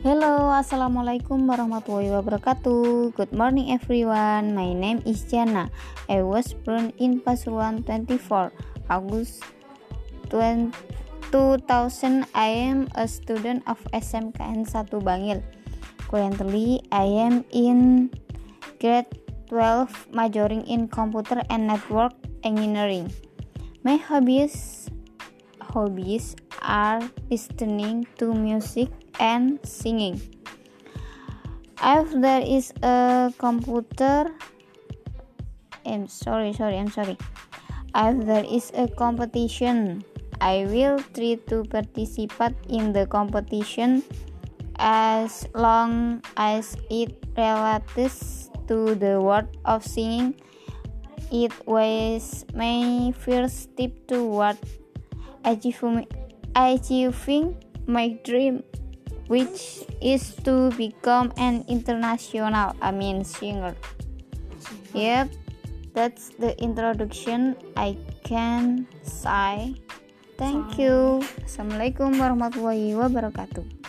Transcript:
Hello, assalamualaikum warahmatullahi wabarakatuh. Good morning, everyone. My name is Jana. I was born in Pasuruan 24 August 2000. I am a student of SMKN 1 Bangil. Currently, I am in grade 12, majoring in computer and network engineering. My hobbies hobbies are listening to music and singing. If there is a computer, I'm sorry, sorry, I'm sorry. If there is a competition, I will try to participate in the competition as long as it relates to the word of singing. It was my first step toward achieving, achieving my dream, which is to become an international, I mean, singer. Yep, that's the introduction I can say. Thank you. Assalamualaikum warahmatullahi wabarakatuh.